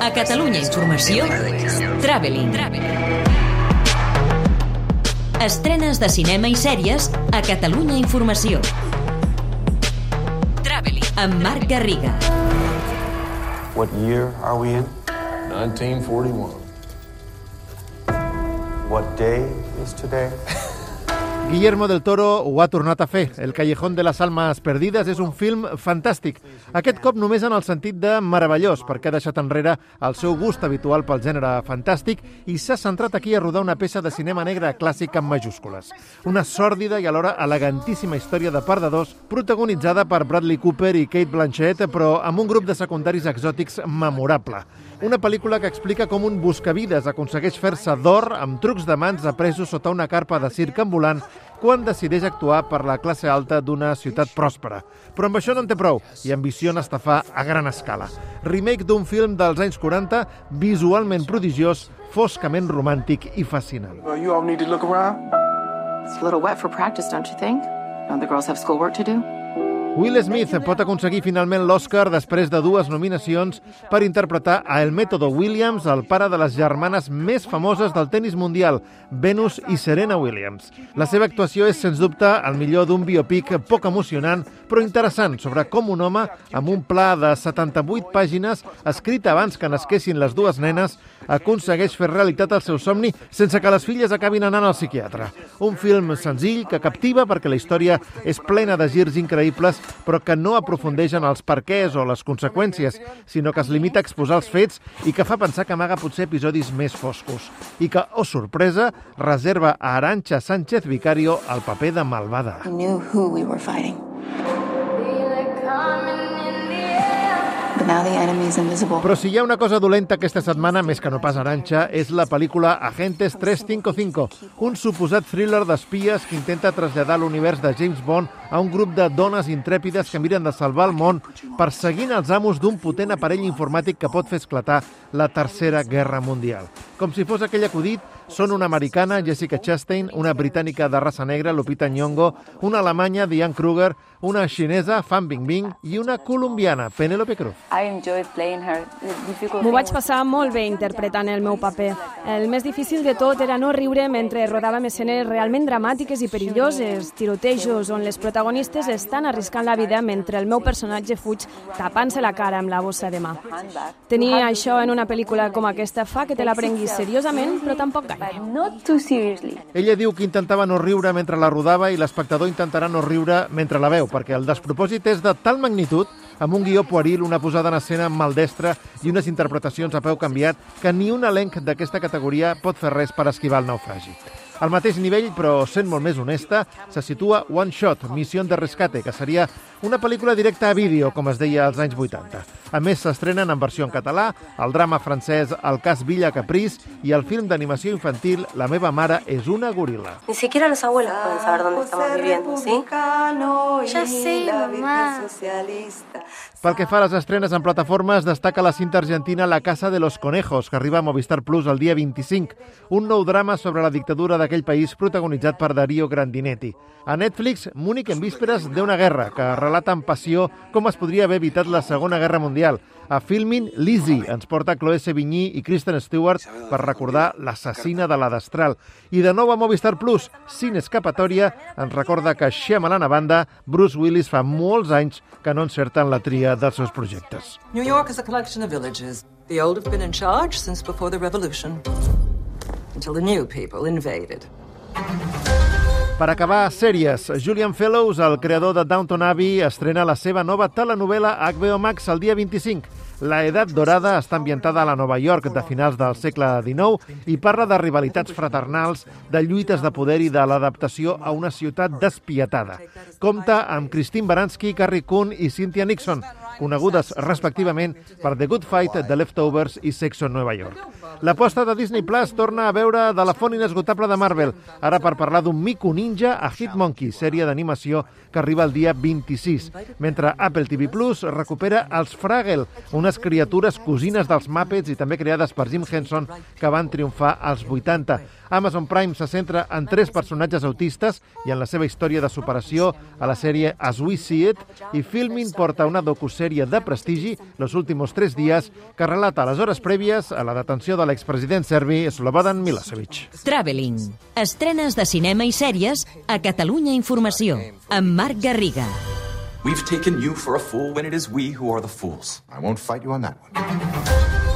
A Catalunya Informació, Traveling. Estrenes de cinema i sèries a Catalunya Informació. Traveling. Amb Marc Garriga. What year are we in? 1941. What day is today? Guillermo del Toro ho ha tornat a fer. El Callejón de les Almas Perdides és un film fantàstic. Aquest cop només en el sentit de meravellós, perquè ha deixat enrere el seu gust habitual pel gènere fantàstic i s'ha centrat aquí a rodar una peça de cinema negre clàssic amb majúscules. Una sòrdida i alhora elegantíssima història de perdedors protagonitzada per Bradley Cooper i Kate Blanchett, però amb un grup de secundaris exòtics memorable. Una pel·lícula que explica com un buscavides aconsegueix fer-se d'or amb trucs de mans apresos sota una carpa de circ ambulant quan decideix actuar per la classe alta d'una ciutat pròspera. Però amb això no en té prou i ambiciona estafar a gran escala. Remake d'un film dels anys 40, visualment prodigiós, foscament romàntic i fascinant. Well, you all need to look around. It's a little wet for practice, don't you think? Don't the girls have schoolwork to do? Will Smith pot aconseguir finalment l'Oscar després de dues nominacions per interpretar a El Método Williams, el pare de les germanes més famoses del tennis mundial, Venus i Serena Williams. La seva actuació és, sens dubte, el millor d'un biopic poc emocionant, però interessant, sobre com un home, amb un pla de 78 pàgines, escrit abans que nasquessin les dues nenes, aconsegueix fer realitat el seu somni sense que les filles acabin anant al psiquiatre. Un film senzill que captiva perquè la història és plena de girs increïbles però que no aprofundeix en els perquès o les conseqüències, sinó que es limita a exposar els fets i que fa pensar que amaga potser episodis més foscos. I que, oh sorpresa, reserva a Arancha Sánchez Vicario el paper de malvada. We knew who we were fighting. Però si hi ha una cosa dolenta aquesta setmana, més que no pas Aranxa, és la pel·lícula Agentes 355, un suposat thriller d'espies que intenta traslladar l'univers de James Bond a un grup de dones intrèpides que miren de salvar el món perseguint els amos d'un potent aparell informàtic que pot fer esclatar la Tercera Guerra Mundial. Com si fos aquell acudit, són una americana, Jessica Chastain, una britànica de raça negra, Lupita Nyong'o, una alemanya, Diane Kruger, una xinesa, Fan Bingbing, i una colombiana, Penélope Cruz. M'ho vaig passar molt bé interpretant el meu paper. El més difícil de tot era no riure mentre rodàvem escenes realment dramàtiques i perilloses, tirotejos on les protagonistes estan arriscant la vida mentre el meu personatge fuig tapant-se la cara amb la bossa de mà. Tenir això en una pel·lícula com aquesta fa que te la prenguis seriosament, però tampoc gaire. Ella diu que intentava no riure mentre la rodava i l'espectador intentarà no riure mentre la veu, perquè el despropòsit és de tal magnitud amb un guió pueril, una posada en escena maldestra i unes interpretacions a peu canviat que ni un elenc d'aquesta categoria pot fer res per esquivar el naufragi. Al mateix nivell, però sent molt més honesta, se situa One Shot, Missió de Rescate, que seria una pel·lícula directa a vídeo, com es deia als anys 80. A més, s'estrenen en versió en català el drama francès El cas Villa Capriz i el film d'animació infantil La meva mare és una goril·la. Ni siquiera los abuelos pueden saber dónde estamos viviendo, ¿sí? Ya sé, mamá. Pel que fa a les estrenes en plataformes, destaca la cinta argentina La casa de los conejos, que arriba a Movistar Plus el dia 25, un nou drama sobre la dictadura d'aquell país protagonitzat per Darío Grandinetti. A Netflix, Múnich en vísperes d'una guerra, que relata amb passió com es podria haver evitat la Segona Guerra Mundial. A Filmin, Lizzie ens porta Chloé Sevigny i Kristen Stewart per recordar l'assassina de la Destral. I de nou a Movistar Plus, Sin Escapatòria ens recorda que Shyamalan a banda, Bruce Willis fa molts anys que no encerta en la tria dels seus projectes. New York is a collection of villages. The old have been in charge since before the revolution. Until the new people invaded. Per acabar, sèries. Julian Fellows, el creador de Downton Abbey, estrena la seva nova telenovel·la a HBO Max el dia 25. La Edat Dorada està ambientada a la Nova York de finals del segle XIX i parla de rivalitats fraternals, de lluites de poder i de l'adaptació a una ciutat despietada. Compta amb Christine Baranski, Carrie Coon i Cynthia Nixon, conegudes respectivament per The Good Fight, The Leftovers i Sexo en Nova York. L'aposta de Disney Plus torna a veure de la font inesgotable de Marvel, ara per parlar d'un mico ninja a Hitmonkey, sèrie d'animació que arriba el dia 26, mentre Apple TV Plus recupera Els Fraggle, una unes criatures cosines dels Muppets i també creades per Jim Henson que van triomfar als 80. Amazon Prime se centra en tres personatges autistes i en la seva història de superació a la sèrie As We See It i Filmin porta una docusèrie de prestigi, Los últimos tres días, que relata les hores prèvies a la detenció de l'expresident serbi Slobodan Milosevic. Traveling. Estrenes de cinema i sèries a Catalunya Informació, amb Marc Garriga. We've taken you for a fool when it is we who are the fools. I won't fight you on that one.